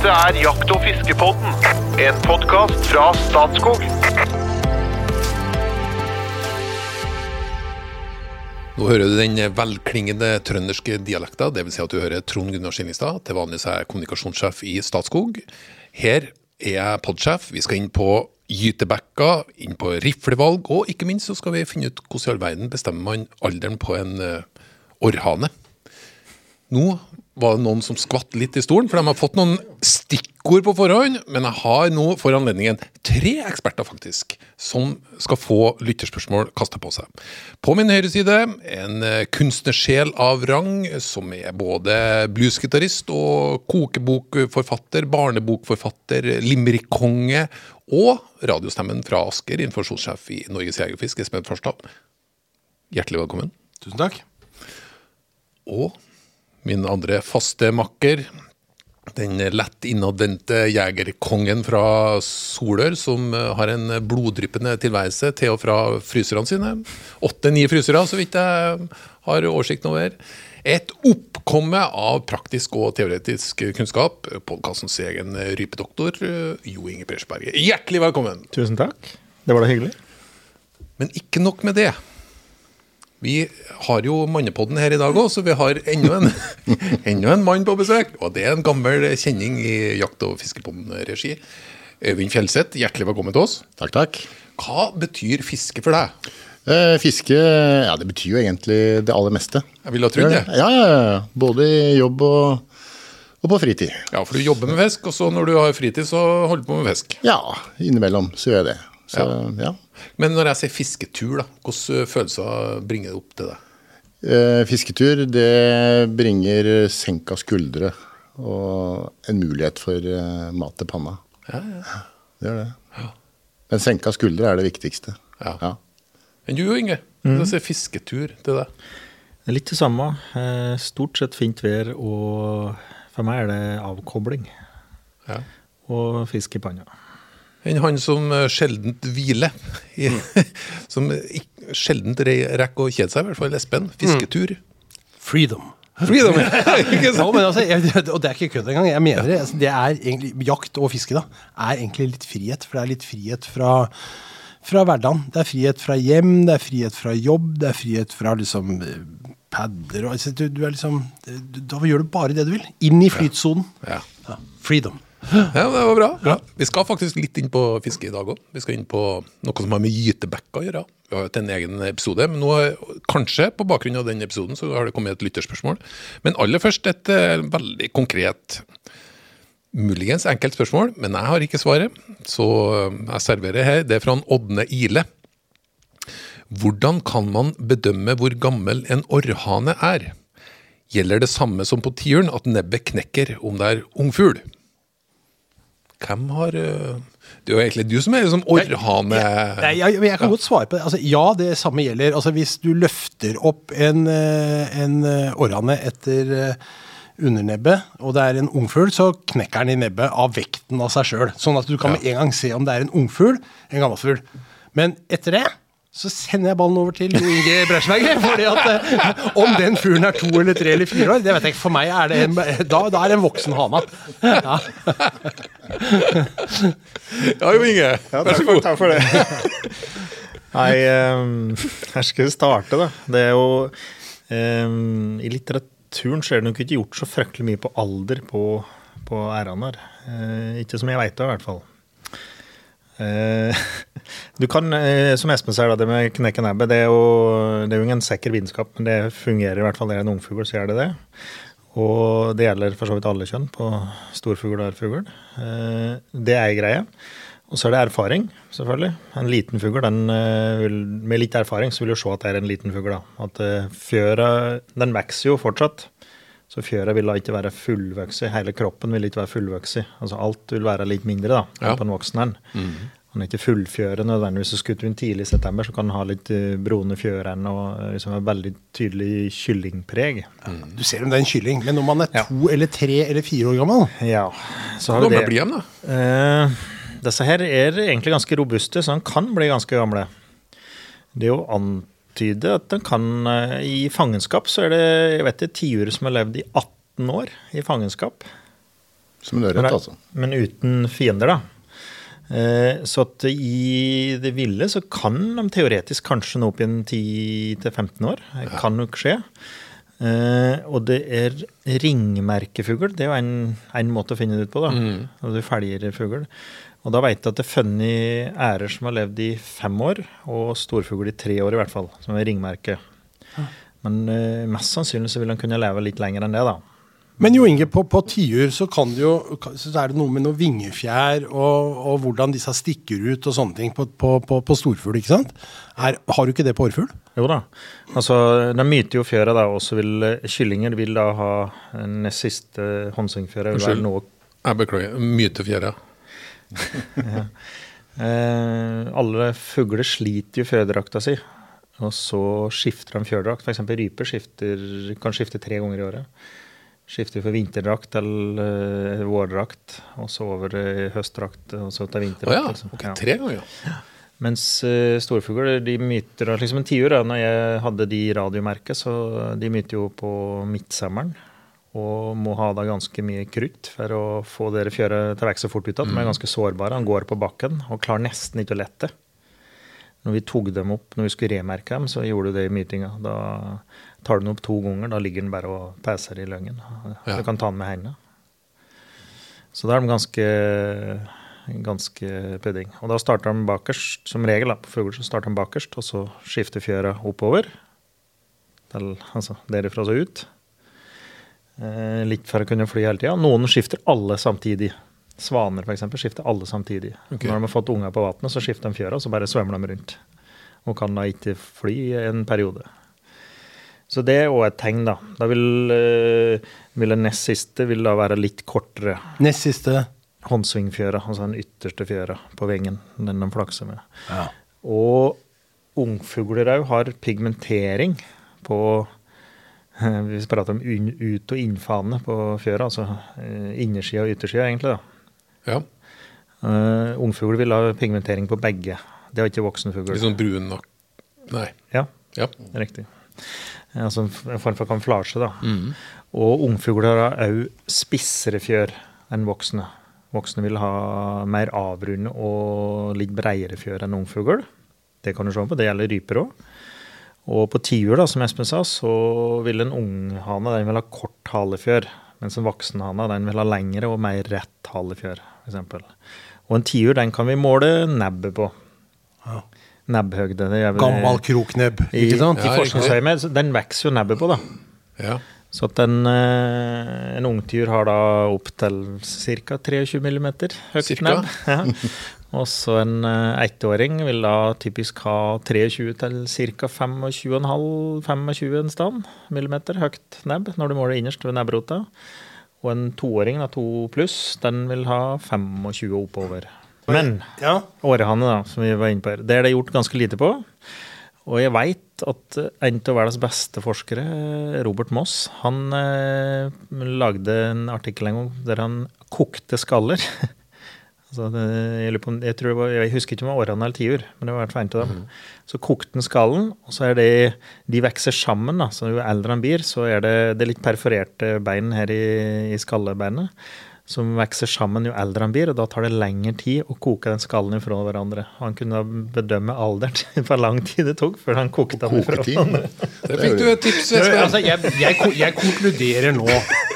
Dette er Jakt- og fiskepodden, en podkast fra Statskog. Nå hører du den velklingende trønderske dialekta, dvs. Si at du hører Trond Gunnar Skillingstad. Til vanlig er jeg kommunikasjonssjef i Statskog. Her er jeg podsjef. Vi skal inn på gytebekka, inn på riflevalg, og ikke minst så skal vi finne ut hvordan i all verden bestemmer man alderen på en uh, orrhane. Nå var det noen som skvatt litt i stolen, for de har fått noen stikkord på forhånd. Men jeg har nå for anledningen tre eksperter, faktisk, som skal få lytterspørsmål kasta på seg. På min høyre side en eh, kunstnersjel av rang, som er både bluesgitarist og kokebokforfatter, barnebokforfatter, limerickkonge og radiostemmen fra Asker, informasjonssjef i Norges Jegerfisk, Espen Farstad. Hjertelig velkommen. Tusen takk. Og min andre faste makker. Den lett innadvendte jegerkongen fra Solør, som har en bloddryppende tilværelse til og fra fryserne sine. Åtte-ni frysere, så vidt jeg har oversikten over. Et oppkomme av praktisk og teoretisk kunnskap. Podkastens egen rypedoktor, Jo Inge Persberget. Hjertelig velkommen! Tusen takk. Det var da hyggelig. Men ikke nok med det. Vi har jo Mannepodden her i dag òg, så vi har enda en, enda en, mann på besøk. Og det er en gammel kjenning i Jakt- og fiskepodden-regi. Øyvind Fjellseth, hjertelig velkommen til oss. Takk, takk. Hva betyr fiske for deg? Eh, fiske ja, det betyr jo egentlig det aller meste. Jeg ville ha trodd det. Ja, ja, ja. Både i jobb og, og på fritid. Ja, for du jobber med fisk, og så når du har fritid, så holder du på med fisk. Ja, innimellom så gjør jeg det. Så, ja. Men når jeg sier fisketur, da, hvilke følelser bringer det opp til deg? Eh, fisketur, det bringer senka skuldre og en mulighet for eh, mat til panna. Ja, ja. Det gjør det. Men senka skuldre er det viktigste. Ja. Ja. Men du Inge, hva sier fisketur til deg? Det er litt det samme. Eh, Stort sett fint vær, og for meg er det avkobling. Ja. Og fisk i panna. Enn han som eh, sjeldent hviler. I, som sjeldent rekker å kjede seg, i hvert fall Espen. Fisketur. Freedom. Freedom! ikke Ja, sant? men altså, jeg, og det er ikke kødd engang. Jeg mener det. Altså, det er egentlig, jakt og fiske da, er egentlig litt frihet. For det er litt frihet fra, fra hverdagen. Det er frihet fra hjem, det er frihet fra jobb, det er frihet fra liksom padder og altså, du, du er liksom du, Da gjør du bare det du vil. Inn i flytsonen. Ja. Ja. Freedom. Ja, det var bra. Vi skal faktisk litt inn på fiske i dag òg. Vi skal inn på noe som har med gytebekker å gjøre. Vi har jo til en egen episode, men nå, kanskje på bakgrunn av den episoden så har det kommet et lytterspørsmål. Men aller først et eh, veldig konkret Muligens enkelt spørsmål, men jeg har ikke svaret. Så eh, jeg serverer her. Det er fra Ådne Ile. Hvordan kan man bedømme hvor gammel en orrhane er? Gjelder det samme som på tiuren, at nebbet knekker om det er ungfugl? Hvem har eh, Det er jo egentlig du som er liksom orrhane... Nei, jeg, jeg kan godt svare på det. Altså, ja, det samme gjelder. Altså, hvis du løfter opp en, eh, en orrhane etter eh, undernebbet, og det er en ungfugl, så knekker den i nebbet av vekten av seg sjøl. Sånn at du kan med en gang se om det er en ungfugl, en gammelfugl. Men etter det så sender jeg ballen over til Jo Inge Bresjberger. fordi at eh, om den fuglen er to eller tre eller fire år, det vet jeg ikke. For meg er det en, da, da er det en voksen hane. Ja. Ja, Jo Inge, vær så god. Takk for det. Nei, um, her skal vi starte, da. Det er jo um, I litteraturen så er det nok ikke gjort så fryktelig mye på alder på, på ærene her. Uh, ikke som jeg veit av, i hvert fall. Eh, du kan, eh, som Espen sier, det med knekke nebbet, det det er jo ingen sikker vitenskap, men det fungerer i hvert fall. Det er en ungfugl, så gjør det det. Og det gjelder for så vidt alle kjønn på storfugl og ærfugl. Eh, det er ei greie. Og så er det erfaring, selvfølgelig. En liten fugl, med litt erfaring, så vil du se at det er en liten fugl. At fjøra Den vokser jo fortsatt. Så fjøra vil da ikke være fullvokst. Hele kroppen vil ikke være fullvokst. Altså alt vil være litt mindre da, Ja. på en voksen en. Han er ikke fullfjøret nødvendigvis. Du inn tidlig i september, så kan han ha litt eh, brune fjøren og eh, liksom et veldig tydelig kyllingpreg. Du ser om det er en kylling, men om man er Ja. to eller tre eller fire år gammel Ja, så har Hvor gammel blir de, da? Eh, disse her er egentlig ganske robuste, så de kan bli ganske gamle. Det er å antyde at den kan eh, I fangenskap så er det jeg vet det, tiurer som har levd i 18 år i fangenskap. Som en ørret, altså. Men uten fiender, da. Eh, Så at i det ville så kan de teoretisk kanskje nå opp i 10-15 år. Det kan nok skje. Eh, og det er ringmerkefugl. Det er jo en, en måte å finne det ut på. da. Og du felger fugl. Og da vet jeg at det er funnet ærer som har levd i fem år, og storfugl i tre år i hvert fall, som er ringmerke. Men uh, mest sannsynlig så vil han kunne leve litt lenger enn det, da. Men Jo Inge, på, på tiur så, kan det jo, så er det noe med noe vingefjær og, og hvordan disse stikker ut og sånne ting på, på, på, på storfugl. ikke sant? Er, har du ikke det på årfugl? Jo da. Altså, de myter jo fjøra, da, og så vil eh, kyllinger vil da ha den siste håndsvingfjøra. vil være Unnskyld. Jeg beklager. Mytefjæra. Eh, alle fugler sliter jo fjørdrakta si, og så skifter de fjørdrakt. F.eks. ryper skifter, kan skifte tre ganger i året. Skifter for vinterdrakt til uh, vårdrakt, og så over i høstdrakt, og så til vinterdrakt. vinterdrakt. ja. liksom. okay, Tre ganger, ja. Mens uh, storfugler de myter liksom en tiur. Når jeg hadde de radiomerket, så de myter jo på midtsommeren. Og må ha da ganske mye krutt for å få dere fjøret til å så fort ut igjen. De er ganske sårbare. Han går på bakken og klarer nesten ikke å lette. Når vi tok dem opp, når vi skulle remerke dem, så gjorde du det i mytinga. Da tar du den opp to ganger. Da ligger den bare og peser i løngen. Ja. Du kan ta den med hendene. Så da er de ganske, ganske pudding. Og da starter de bakerst, som regel da, på fugler så starter de bakerst, og så skifter fjøra oppover. Til, altså derifra så ut. Eh, litt for å kunne fly hele tida. Noen skifter alle samtidig. Svaner for eksempel, skifter alle samtidig. Okay. Når de har fått unger på vannet, så skifter de fjøra, og så bare svømmer de rundt. Og kan da ikke fly en periode. Så det er òg et tegn, da. Da vil, eh, vil den nest siste vil da være litt kortere Nest siste. håndsvingfjøra, altså den ytterste fjøra på vingen, den de flakser med. Ja. Og ungfugler òg har pigmentering på Vi prater om ut- og innfane på fjøra, altså eh, innersida og yttersida, egentlig. da. ja. Uh, ungfugler vil ha pigmentering på begge. Det har ikke voksen fugl. Litt sånn brun nok Nei. Ja, Ja. riktig. Eh, Altså en form for kamuflasje, da. Og ungfugler har òg spissere fjør enn voksne. Voksne vil ha mer avrunde og litt bredere fjør enn ungfugl. Det kan du se på. Det gjelder ryper òg. Og på tiur, som Espen sa, så vil en unghane den vil ha kort halefjør. Mens en voksenhane den vil ha lengre og mer rett halefjør, f.eks. Og en tiur den kan vi måle nebbet på. Ja. Nebbhøgde. det gjør vi- Gammel kroknebb, ikke sant? i Ja, forskningsøyemed. Den vokser jo nebbet på, da. ja. Så at en, eh, en ungtyr har da opptil ca. 23 mm høyt Cirka? nebb. Ja. Og så en eh, ettåring vil da typisk ha 23 til ca. 25,5-25 en stand millimeter høyt nebb når du måler innerst ved nebbrota. Og en toåring, da, to pluss, den vil ha 25 oppover. Men Ja. årehane, da, som vi var inne på her, det er det gjort ganske lite på. Og jeg veit at en av verdens beste forskere, Robert Moss, han eh, lagde en artikkel en gang der han kokte skaller. altså, jeg, lurer på, jeg, tror det var, jeg husker ikke om det var årene eller tiur, men det var hvert fall en av dem. Så kokte den skallen, og så er det De vokser sammen, da. Så jo eldre den blir, så er det, det er litt perforerte bein her i, i skallebeinet som vokser sammen jo eldre han blir, og da tar det lengre tid å koke den skallen ifra hverandre. Han kunne da bedømme alderen til hvor lang tid det tok før han kokte den ifra hverandre. Der fikk du et tips, Espen. altså, jeg, jeg, jeg konkluderer nå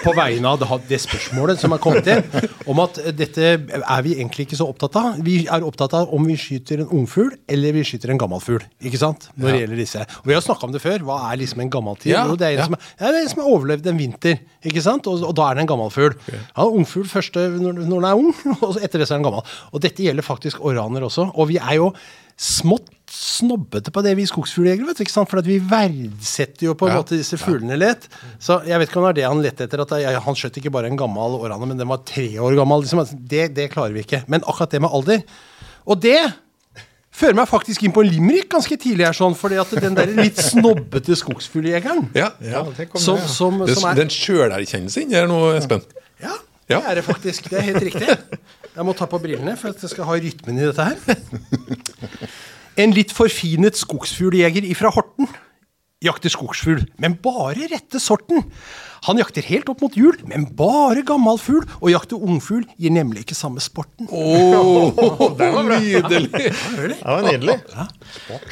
på vegne av det, spørsmålet som er kommet inn, om at dette er vi egentlig ikke så opptatt av. Vi er opptatt av om vi skyter en ungfugl eller vi skyter en gammel fugl. Ikke sant? Når det gjelder disse. Og vi har snakka om det før. Hva er liksom en gammel tid? Ja, det er en som, ja, er en som har overlevd en vinter, ikke sant? Og, og da er det en gammel fugl. Ja, ungfugl først når, når den er ung, og etter det så er den gammel. Og dette gjelder faktisk oraner også. Og vi er jo smått snobbete på det, vi skogsfugljegere. For at vi verdsetter jo på en Ja, måte disse fuglene litt. Så jeg vet ikke om det er det han lette etter. at jeg, Han skjøt ikke bare en gammel århane, men den var tre år gammel. Liksom. Altså, Det, det klarer vi ikke. Men akkurat det med alder Og det fører meg faktisk inn på en limerick ganske tidlig her, sånn, fordi at den der litt snobbete skogsfugljegeren Ja, ja. som, som, Det, som er den sjølerkjennelsen inni her nå, Espen. Ja, Ja. det er det faktisk. Det er helt riktig. Jeg må ta på brillene for at jeg skal ha rytmen i dette her. En litt forfinet skogsfugljeger ifra Horten jakter skogsfugl, men bare rette sorten. Han jakter helt opp mot jul, men bare gammel fugl. Å jakte ungfugl gir nemlig ikke samme sporten. Oh, det var nydelig! Det var nydelig.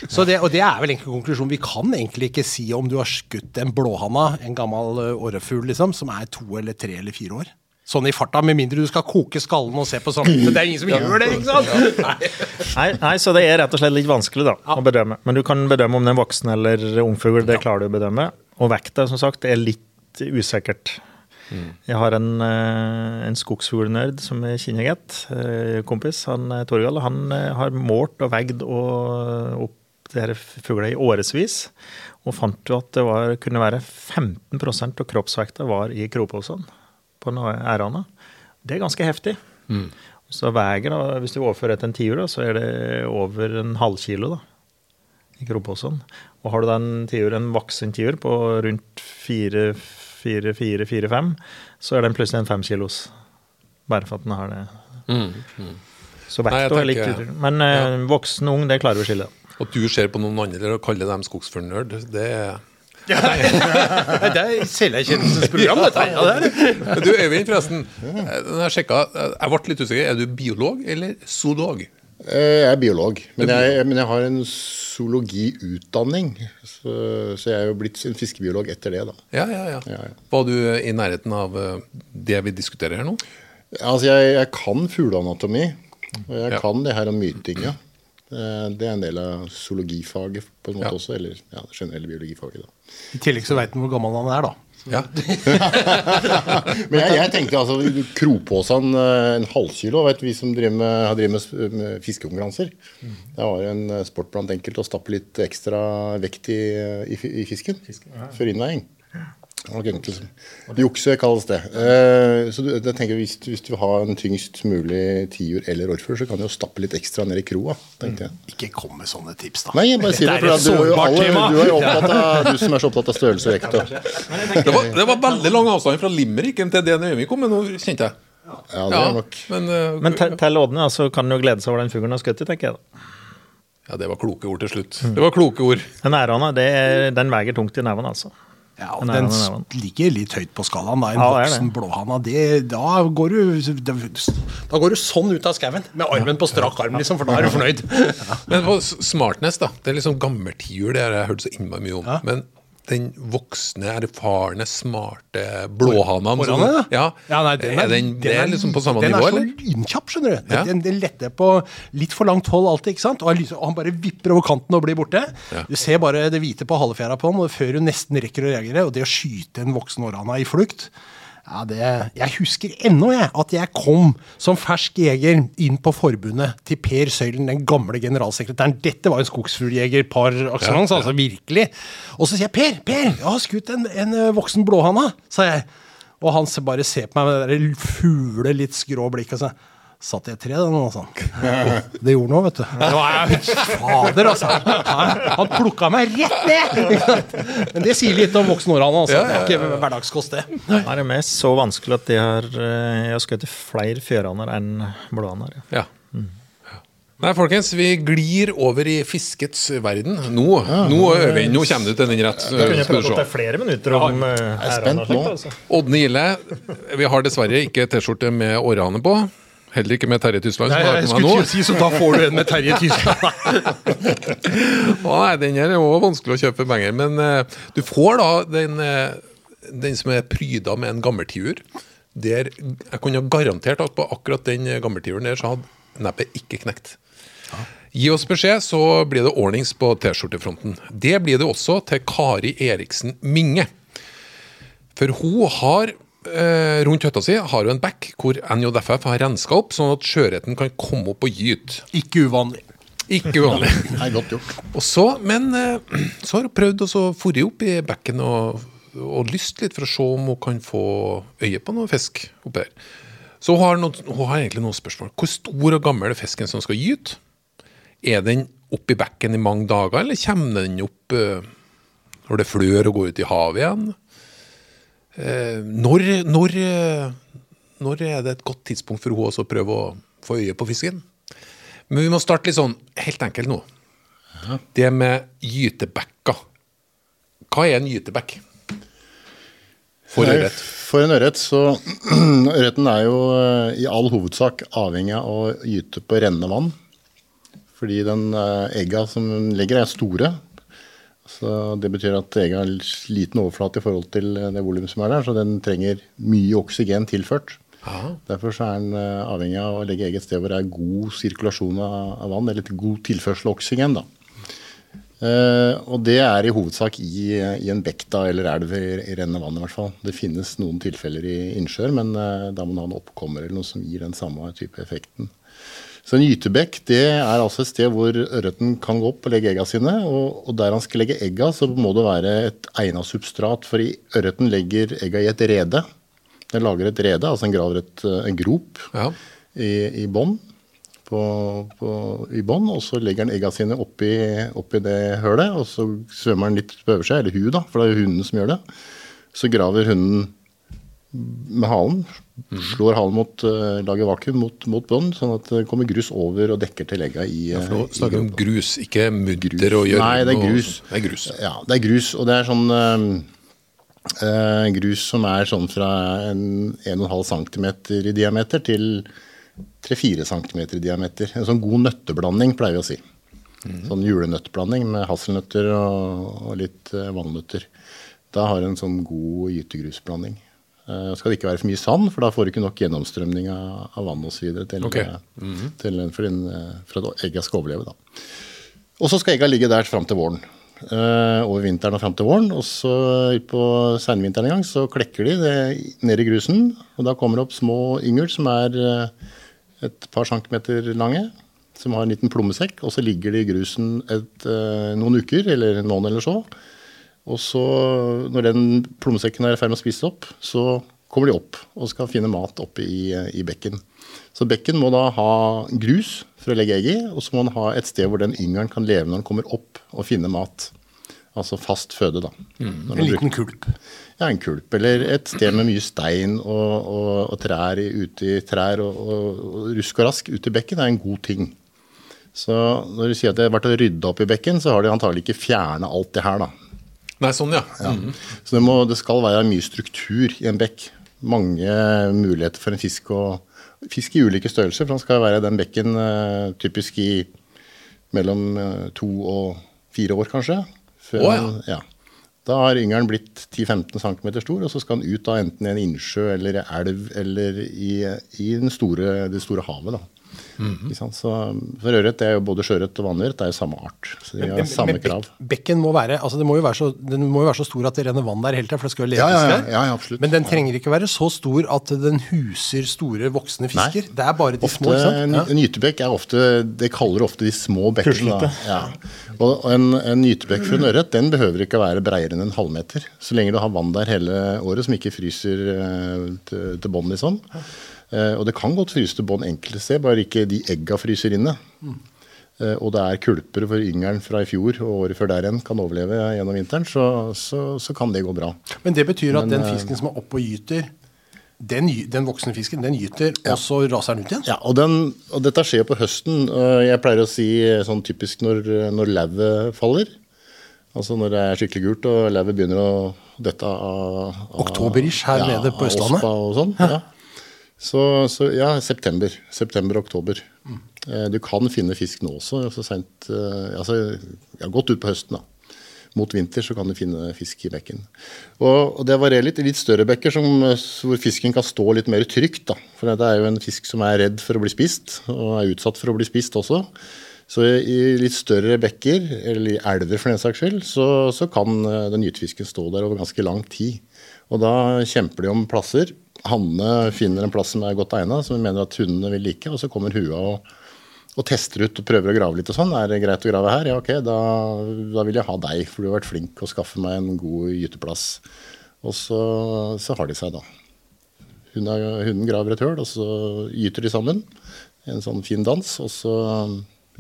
Så det, og det er vel egentlig konklusjonen. Vi kan egentlig ikke si om du har skutt en blåhanna, en gammel årefugl, liksom, som er to eller tre eller fire år. Sånn i farta, med mindre du skal koke skallen og se på sånn. Men det er ingen som gjør det, ikke sant? Nei. Nei, så det er rett og slett litt vanskelig da, å bedømme. Men du kan bedømme om det er voksen eller ungfugl. Det klarer du å bedømme. Og vekta, som sagt, er litt usikkert. Jeg har en, eh, en skogsfuglnerd som er kjenner godt, kompis, han eh, Torgall. Han eh, har målt og veid og opp fuglene i årevis. Og fant jo at det var, kunne være 15% av kroppsvekta var i kroposene på ærene. Det er ganske heftig. Så veier, hvis du overfører etter en tiur, så er det over en halvkilo da, i kroposen. Og har du da en tiur, en voksen tiur på rundt 4-4-4-5, så er den plutselig en femkilos. Bare for at den har det. Så mm. Så vekta er litt tenker- Men ja. voksen og ung, det klarer vi å skille. At du ser på noen andre og kaller dem skogsfuglnerd, det er Nei, Det er selverkjennelsens program, dette. Ja, det. Du Øyvind, forresten. jeg sjekka, jeg ble litt usikker. Er du biolog eller zoolog? Eh, Jeg er biolog, men jeg, men jeg har en zoologiutdanning. Så, så jeg er jo blitt en fiskebiolog etter det, da. Ja, ja, ja. Ja, ja. Var du i nærheten av eh, det vi diskuterer her nå? Altså, jeg, jeg kan fugleanatomi, og jeg Ja. kan det her om myting, ja. Eh, Det er en del av zoologifaget på en måte Ja. også, eller ja, det generelle biologifaget. da. I tillegg så veit han hvor gammel han er, da. Ja. Men jeg, jeg tenkte altså Kropåsan eh, en halvkilo. Vet vi som driver med, har drevet med, med fiskekonkurranser. Det var en eh, sport blant enkelte å stappe litt ekstra vekt i, i, i fisken før innveiing. Jukse kalles det. Eh, så du, jeg tenker hvis, du- hvis du har en tyngst mulig tiur eller orrfugl, så kan du jo stappe litt ekstra ned i kroa. tenkte jeg. Ikke kom med sånne tips, da. Nei, jeg bare sier det, for du, er jo alle, du, er jo opptatt av, du som er så opptatt av størrelse og vekt. og- Det, var, det var veldig lang avstand fra Limericken til det Øyvind kom med nå, kjente jeg. Ja, det er nok men, uh, Men tell oddene, så kan du jo glede seg over den fuglen har skutt i, tenker jeg. da. ja, det var kloke ord til slutt. Det var kloke ord. Den ærene, er, den veier tungt i nevene, altså. Ja, og den ligger litt høyt på skalaen. Da. En Ja, voksen blåhanna, da, går du, da går du sånn ut av skauen, med armen på strak arm, liksom, for da er du fornøyd. Men på smartness, da. Det er liksom gammeltiur, det har jeg hørt så innmari mye om. Ja. Men den voksne, erfarne, smarte blåhanen som-? Ja, Ja, nei, den er den, det er liksom på samme den nivå, er så lynkjapp, skjønner du. Den, den letter på litt for langt hold alltid, ikke sant? Og, han og han bare vipper over kanten og blir borte. Ja. Du ser bare det hvite på halefjæra på han, og før hun nesten rekker å reagere. Og det å skyte en voksen orrana i flukt ja, det, Jeg husker ennå jeg, at jeg kom som fersk jeger inn på forbundet til Per Søylen, den gamle generalsekretæren. Dette var en skogsfugljeger par excellence, Ja, ja. altså virkelig. Og så sier jeg Per, Per, jeg har skutt en, en voksen blåhanna, sa jeg. Og han bare ser på meg med det der fule, litt skrå blikket og sa Satt i et tre, den, altså. Det gjorde noe, vet du. Det var Fader, altså. Han, plukka meg rett ned! Men det sier litt om voksenårene, altså. Det er ikke hverdagskost, det. Det er mest så vanskelig at de har, eh, jeg har skutt flere fjøraner enn blåhaner. Ja. Ja. Nei, folkens, vi glir over i fiskets verden. Nå, nå, vi, nå kommer du til den rett. Kunne jeg skal du pratet se. opp flere minutter om ja, Jeg er spent nå. altså. Gille, vi har dessverre ikke T-skjorte med årehane på. Heller ikke med Terje Tysland. Nei, jeg skulle ikke si, så da får du en med Terje Tysland. Nei, den her er jo vanskelig å kjøpe penger. Men uh, du får da den, uh, den som er pryda med en gammeltiur. Der jeg kunne garantert at på akkurat den gammeltiuren der så hadde neppet ikke knekt. Gi oss beskjed, så blir det ordnings på T-skjortefronten. Det blir det også til Kari Eriksen Minge. For hun har eh, rundt hytta si har hun en bekk hvor NJFF har renska opp, sånn at sjøørreten kan komme opp og gyte. Ikke uvanlig. Ikke uvanlig. Nei, godt gjort. Og så, men eh, så har hun prøvd å så forre opp i bekken og, og lyst litt for å se om hun kan få øye på noe fisk oppi der. Så hun har, noen, hun har egentlig noen spørsmål. Hvor stor og gammel er fisken som skal gyte? Er den oppi bekken i mange dager, eller kommer den opp eh, når det flør og går ut i havet igjen? Eh, når, når, når er det et godt tidspunkt for hun også å prøve å få øye på fisken? Men vi må starte litt sånn helt enkelt nå. Det med gytebekker. Hva er en gytebekk? For ørret. For en ørret så Ørreten er jo eh, i all hovedsak avhengig av å gyte på rennende vann. Fordi den eh, egga som den legger, er store. Så Det betyr at egga har liten overflate i forhold til eh, det volumet som er der, så den trenger mye oksygen tilført. Aha. Derfor så er den eh, avhengig av å legge egg et sted hvor det er god sirkulasjon av, vann, eller god tilførsel av oksygen. da. Eh, og det er i hovedsak i, i en bekk da, eller elv i, i rennende vann. i hvert fall. Det finnes noen tilfeller i innsjøer, men da må man ha en oppkommer eller noe som gir den samme type effekten. Så en gytebekk det er altså et sted hvor ørreten kan gå opp og legge egga sine. Og, og der han skal legge egga, så må det være et egnet substrat. For ørreten legger egga i et rede. Den lager et rede, altså den graver et, en grop Ja. i, i bånn. På, på, I bånn, og så legger den egga sine oppi, oppi det hølet. Og så svømmer den litt på seg, eller hun, da, for det er jo hunden som gjør det. Så graver hunden med halen. Slår halen mot uh, lager vakuum mot, mot bånn, sånn at det kommer grus over og dekker til egga i, For nå eh, snakker vi om grus, ikke mudder og gjørme. Nei, det er og- grus. Det er grus. Ja, det er grus, og det er sånn eh, eh, grus som er sånn fra en 1,5 cm i diameter til 3-4 cm i diameter. En sånn god nøtteblanding, pleier vi å si. Sånn julenøttblanding med hasselnøtter og, og litt eh, valnøtter. Da har du en sånn god gytegrusblanding. Uh, skal det ikke være for mye sand, for da får du ikke nok gjennomstrømning av, av vann osv. til, Mm -hmm. til, for, den, eh, for at egga skal overleve. da. Og så skal egga ligge der fram til våren. Uh, over vinteren og fram til våren. Og så på senvinteren en gang så klekker de det ned i grusen. Og da kommer det opp små yngel som er et par centimeter lange. Som har en liten plommesekk. Og så ligger de i grusen et, uh, noen uker, eller en måned eller så. Og så, når den plommesekken er i ferd med å spise opp, så kommer de opp og skal finne mat oppe i, i bekken. Så bekken må da ha grus for å legge egg i, og så må den ha et sted hvor den yngelen kan leve når den kommer opp og finne mat. Altså fast føde, da. Mm, En liten kulp. ja, en kulp. Eller et sted med mye stein og, og, og trær ute i trær og, og, og rusk og rask ute i bekken er en god ting. Så når du sier at det har vært å rydde opp i bekken, så har de antagelig ikke fjerna alt det her, da. Nei, sånn, ja. Mhm. Så det, må, det skal være mye struktur i en bekk. Mange muligheter for en fisk å Fisk i ulike størrelser, for han skal være i den bekken eh, typisk i mellom eh, to og fire år, kanskje. Før oh, ja. ja. Da har yngelen blitt 10-15 cm stor, og så skal han ut da enten i en innsjø eller elv eller i, i den store, det store havet. da. Ikke sant? Så for ørret er jo både sjøørret og vannørret det er jo samme art. Så de har Men- samme men krav. Bekken må være altså det må jo være så, den må jo være så stor at det renner vann der hele tida, for det skal jo leve Ja, ja, ja, ja, absolutt. Men den trenger ikke være så stor at den huser store voksne fisker. Det er bare de Ofte, små. ikke sant? en, Ja. en gytebekk er ofte Det kaller ofte de små bekkene. Ja. Og og en, en gytebekk for en ørret den behøver ikke være bredere enn en halvmeter. Så lenge du har vann der hele året som ikke fryser eh, til, til bånn, liksom. Eh, og det kan godt fryse til bånn enkelte steder, bare ikke de egga fryser inne. Eh, og det er kulper for yngelen fra i fjor og året før der igjen kan overleve gjennom vinteren, så, så, så kan det gå bra. Men det betyr at Men, den eh, fisken som er oppe og gyter, den, den voksne fisken, den gyter, og så raser den ut igjen? Ja, og, den, og dette skjer på høsten. Jeg pleier å si sånn typisk når, når lauvet faller. Altså når det er skikkelig gult og lauvet begynner å dette av, av Oktoberish her nede på Østlandet. Ospa og sånn. Ja. Så, så ja, september. September-oktober. Mm. Du kan finne fisk nå også. Så sent, eh, altså, ja, godt ut på høsten, da. Mot vinter så kan du finne fisk i bekken. Og, og det varierer litt. Litt større bekker som, eh, hvor fisken kan stå litt mer trygt. da. For det er jo en fisk som er redd for å bli spist, og er utsatt for å bli spist også. Så i litt større bekker, eller i elver for den saks skyld, så, så kan eh, den gytefisken stå der over ganske lang tid. Og da kjemper de om plasser. Hanne finner en plass som er godt egna, som hun mener at hundene vil like, og så kommer hua og, og tester ut og prøver å grave litt og sånn. Er det greit å grave her? Ja, ok, da, da vil jeg ha deg, for du har vært flink og skaffe meg en god gyteplass. Og så, så har de seg, da. Hunden, hunden graver et høl, og så gyter de sammen. En sånn fin dans, og så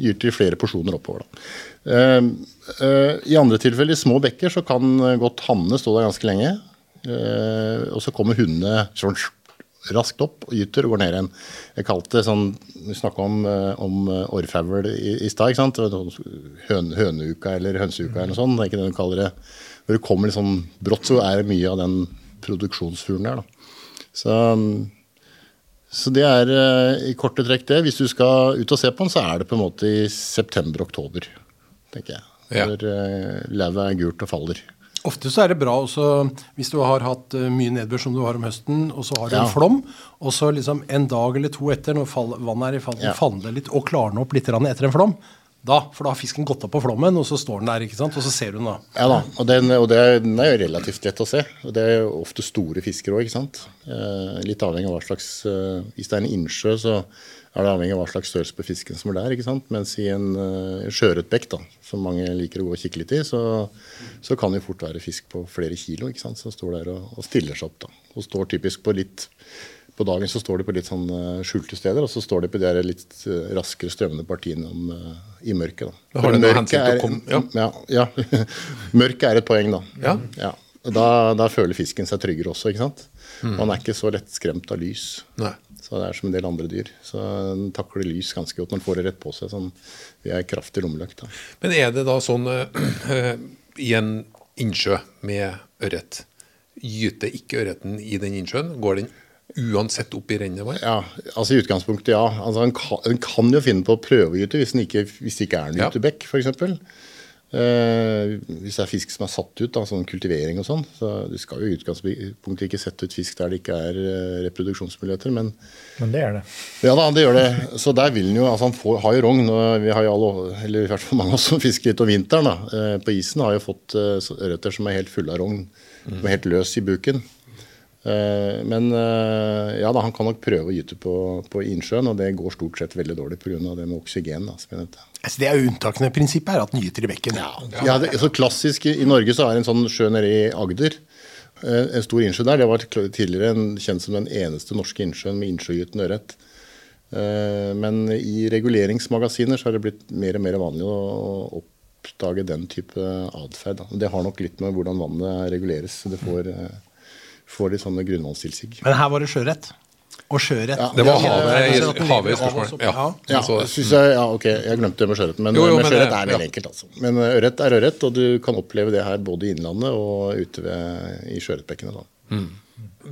gyter de flere porsjoner oppover. Da. Eh, eh, I andre tilfeller, i små bekker, så kan godt hannene stå der ganske lenge. Eh, og så kommer hundene sånn raskt opp og gyter og går ned igjen. Jeg kalte det sånn Vi snakka om, eh, om orrfugl i, i stad. ikke sant? Sånn Høn, høneuka eller hønseuka eller noe sånt. Det er ikke det de kaller det. når det kommer litt sånn brått, så er det mye av den produksjonsfuglen der. da. Så, så det er eh, i korte trekk det. Hvis du skal ut og se på den, så er det på en måte i september-oktober, tenker jeg. Når ja. lauvet er gult og faller. Ofte så er det bra også hvis du har hatt eh, mye nedbør som du har om høsten, og så har du Ja. en flom, og så liksom en dag eller to etter, når vannet er i fall, Ja. faller litt og klarner opp litt etter en flom, da, for da har fisken gått opp på flommen, og så står den der, ikke sant, og så ser du den da. Ja da, og, den, og det, den er jo relativt lett å se. Og det er jo ofte store fisker òg, ikke sant. Eh, litt avhengig av hva slags eh, Hvis det er en innsjø, så er det avhengig av hva slags størrelse på fisken som er der. ikke sant? Mens i en uh, sjøørretbekk, som mange liker å gå og kikke litt i, så, så kan det fort være fisk på flere kilo ikke sant? som står der og, og stiller seg opp. da. Og står typisk på litt på dagen så står de på litt sånn eh, skjulte steder, og så står de på de der litt eh, raskere strømmende partiene om, uh, i mørket. da. Har det noe mørket er- komme- ja, ja. Mørket er et poeng, da. Ja. ja. Da, da føler fisken seg tryggere også, ikke sant. Mm. Man er ikke så lett skremt av lys. Nei. Så det er som en del andre dyr. Så den takler lys ganske godt når den får det rett på seg. Sånn, vi er kraftig lommeløkt. Men er det da sånn eh, i en innsjø med ørret, gyter ikke ørreten i den innsjøen? Går den uansett opp i rennet vårt? Ja, altså I utgangspunktet, ja. Altså, den, kan, den kan jo finne på å prøve å gyte hvis, den ikke, hvis det ikke er en Ja. gytebekk, f.eks. Eh, hvis det er fisk som er satt ut, da, sånn kultivering og sånn. Så Du skal jo i utgangspunktet ikke sette ut fisk der det ikke er eh, reproduksjonsmuligheter. men Men det er det. Ja da, det gjør det. Så der vil den jo Altså han får, har jo rogn. Vi har jo alle, eller i hvert fall mange av oss som fisker litt om vinteren, da. eh, På isen har jo fått eh, ørreter som er helt fulle av rogn. Som er helt løs i buken. Eh, Men eh, ja da, han kan nok prøve å gyte på, på innsjøen, og det går stort sett veldig dårlig pga. det med oksygen. Da, som jeg nevnte. Altså, det er jo unntakende prinsippet her, at den gyter i bekken. Ja, det, så klassisk I Norge så er det en sånn sjø nede i Agder. eh, En stor innsjø der. Det var tidligere en, kjent som den eneste norske innsjøen med innsjøgytende ørret. Men i reguleringsmagasiner så har det blitt mer og mer vanlig å oppdage den type atferd. Det har nok litt med hvordan vannet reguleres. Det får, får de sånne grunnvannstilsig. Men her var det sjøørret. Og sjøørret Ja, Det var havet, i- spørsmålet. Ja. Ja, jeg, ja, ok, jeg glemte det med sjøretten, Men, Jo, jo, men sjøørret er veldig ja. enkelt. altså. Men eh, ørret er ørret, og du kan oppleve det her både i innlandet og ute ved, i sjøørretbekkene. Mm.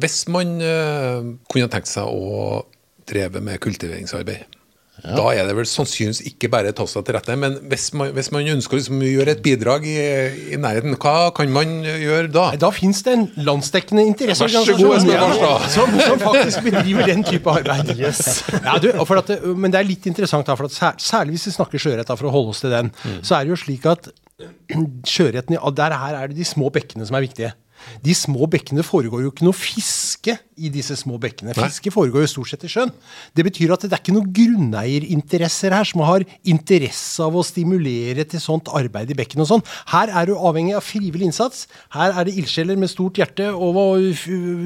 Hvis man uh, kunne tenkt seg å dreve med kultiveringsarbeid, da er det vel sannsynligvis ikke bare å ta seg til rette. Men hvis man, hvis man ønsker å liksom gjøre et bidrag i, i nærheten, hva kan man gjøre da? Da fins det en landsdekkende interesseorganisasjon Vær så god, Espen Barstad. ja, som, som faktisk bedriver den type arbeid. Ja, du, for at det, men det er litt interessant, da, for at sær, særlig hvis vi snakker sjøørret, for å holde oss til den, så er det jo slik at sjøørreten der her er det de små bekkene som er viktige. De små bekkene foregår jo ikke noe fiske i disse små bekkene. Fiske foregår jo stort sett i sjøen. Det betyr at det er ikke noen grunneierinteresser her som har interesse av å stimulere til sånt arbeid i bekken og sånn. Her er du avhengig av frivillig innsats. Her er det ildsjeler med stort hjerte og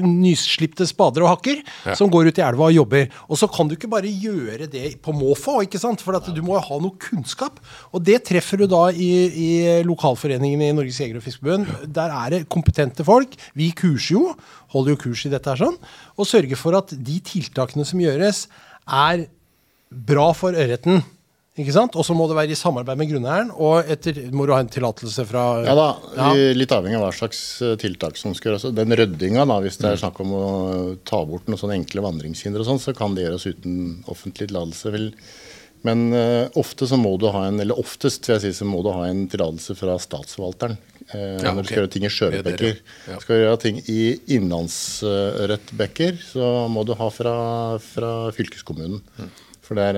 nyslipte spader og hakker som går ut i elva og jobber. Og så kan du ikke bare gjøre det på måfå, ikke sant? for du må ha noe kunnskap. Og det treffer du da i, i lokalforeningen i Norges Jeger- og Fiskerforbund. Der er det kompetente folk. Vi kurser jo, holder jo kurs i dette her sånn, og sørger for at de tiltakene som gjøres, er bra for ørreten. Ikke sant? Og så må det være i samarbeid med grunneieren, og etter må du ha en tillatelse fra Ja da, Ja. Litt avhengig av hva slags eh, tiltak som skal gjøres. Den ryddinga, da, hvis det er snakk om å ta bort noen sånne enkle vandringshindre, og sånn, så kan det gjøres uten offentlig tillatelse. Men uh, ofte så må du ha en, eller oftest vil jeg si, så må du ha en tillatelse fra statsforvalteren. Eh, Ja, når du skal gjøre ting i er dere, ja. Skal du gjøre ting i innlandsørretbekker, så må du ha fra, fra fylkeskommunen. For er,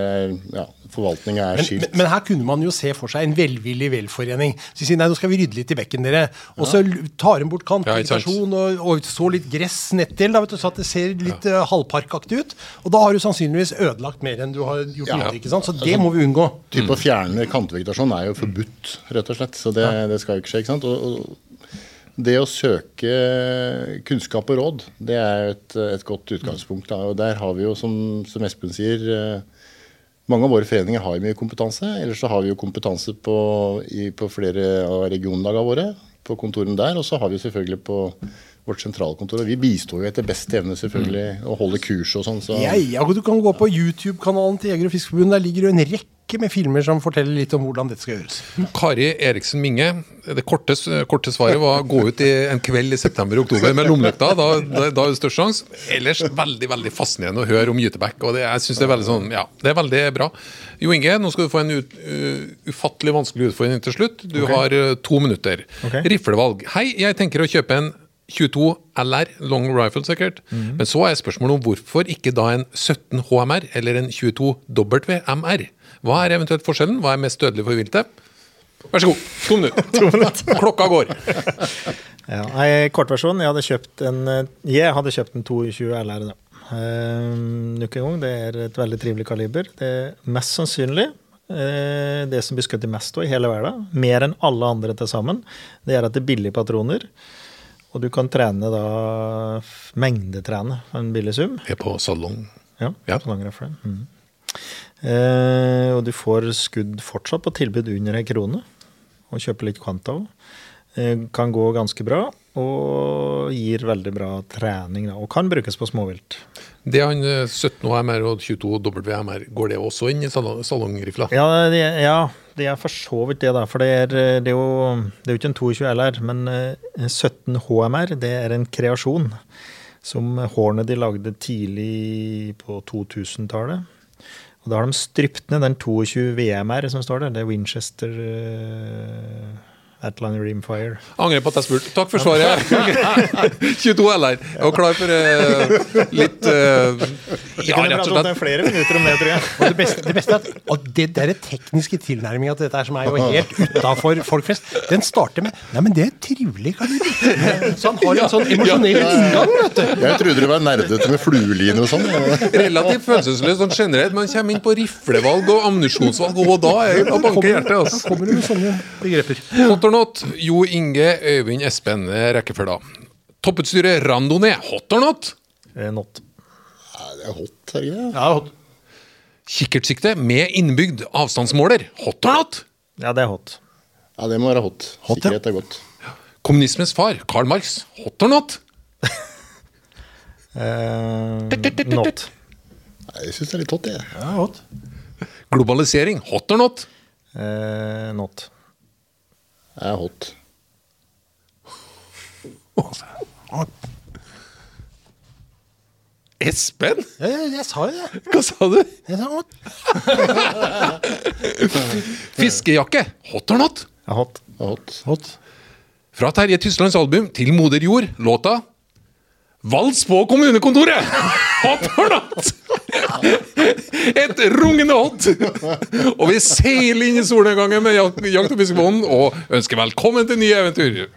ja, forvaltninga er skilt. men, men her kunne man jo se for seg en velvillig velforening. Så de sier nei, nå skal vi rydde litt i bekken, dere. Og så ja. tar de bort Ja, sant. kantvegetasjon og, og så litt gress nettdel, da, vet du, så at det ser litt ja. halvparkaktig ut. Og da har du sannsynligvis ødelagt mer enn du har gjort Ja. ikke sant? Så det må vi unngå. type å fjerne kantvegetasjon er jo forbudt, rett og slett. Så det, det skal jo ikke skje. ikke sant? Og, og det å søke kunnskap og råd, det er et, et godt utgangspunkt. Da. Og der har vi jo, som, som Espen sier, eh, mange av våre foreninger har mye kompetanse. Ellers så har vi jo kompetanse på, i, på flere av regionlagene våre, på kontorene der. Og så har vi selvfølgelig på vårt sentralkontor. Og vi bistår jo etter beste evne selvfølgelig og holder kurs og sånn. Så Ja, ja, du kan gå på YouTube-kanalen til Jeger- og Fiskerforbundet. Der ligger det jo en rekke rekke med filmer som forteller litt om hvordan dette skal gjøres. Kari Eriksen Minge. Det korte, korte svaret var gå ut i en kveld i september-oktober med lommelykta. Da, da, da er det størst sjanse. Ellers veldig veldig fascinerende å høre om Gytebekk. og det, jeg synes det er veldig sånn, ja, det er veldig bra. Jo Inge, nå skal du få en ut, uh, ufattelig vanskelig utfordring til slutt. Du har uh, to minutter. Okay. Riflevalg. Hei, jeg tenker å kjøpe en 22 LR, long rifle sikkert. Men så er spørsmålet om hvorfor ikke da en 17 HMR eller en 22 WMR? Hva er eventuelt forskjellen? Hva er mest dødelig for viltet? Vær så god, to minutter. Klokka går. Ja, nei, kortversjon. Jeg hadde kjøpt en eh, Jeg hadde kjøpt en 22 LR. Eh, nok en gang, det er et veldig trivelig kaliber. Det er mest sannsynlig uh, det som blir skutt mest av i hele verden, mer enn alle andre til sammen, det er at det er billige patroner. Og du kan trene da mengdetrene for en billig sum. Er på salong. Ja, Ja. salongrefle. Mm. Eh, og du får skudd fortsatt på tilbud under ei krone. Og kjøper litt kvanta òg. Eh, kan gå ganske bra, og gir veldig bra trening. Da, og kan brukes på småvilt. Det han eh, 17 HMR og 22 WMR. Går det også inn i salongrifla? Ja det, ja, det er for så vidt det, da. For det er, eh, det er, jo, det er jo ikke en 22 LR, men eh, 17 HMR det er en kreasjon som Hornet de lagde tidlig på 2000-tallet. Og da har de strypt ned den 22 VMR som står der. Det er Winchester uh, Reamfire. Angrer på at jeg spurte. Takk for svaret. 22 LR. Var klar for uh, litt uh, Ja, rett og slett. flere minutter om det, tror jeg. Og det beste, det beste er at, at det der tekniske tilnærminga til dette her, som er jo helt utafor folk flest, den starter med Nei, men det er trivelig, kaliber. Så han har en sånn emosjonell inngang, vet du. Jeg trodde det var nerdete med flueline og sånn. Relativt følelsesløs sånn generelt. Man kommer inn på riflevalg og ammunisjonsvalg, og da er det å banke hjertet. Da Altså. kommer det med sånne begreper. Hot or not? Jo Inge, Øyvind, Espen. Rekkefølga. Topputstyret Randonee. Hot or not? Eh, Not. Ja, Det er hot, er det ikke det? Ja, Kikkertsikte med innbygd avstandsmåler. Hot or not? Ja, det er hot. Ja, det må være hot. Hot, ja. Sikkerhet er godt. Kommunismens far, Karl Marx. Hot or not? Eh, not. Nei, Jeg syns det er litt hot, jeg. ja, hot. Globalisering. Hot or not? Eh, not. Jeg er hot. Espen? Ja, jeg, jeg sa jo det. Hva sa du? Jeg sa hot. Fiskejakke. Hot or not? Ja, hot. Hot. hot. Fra Terje Tyslands album til Moder Jord, låta Vals på kommunekontoret! Hot or not? Et rungende hot! Og vi seiler inn i solnedgangen med Jak- Jakt- og fiskebåten og ønsker velkommen til nye eventyr.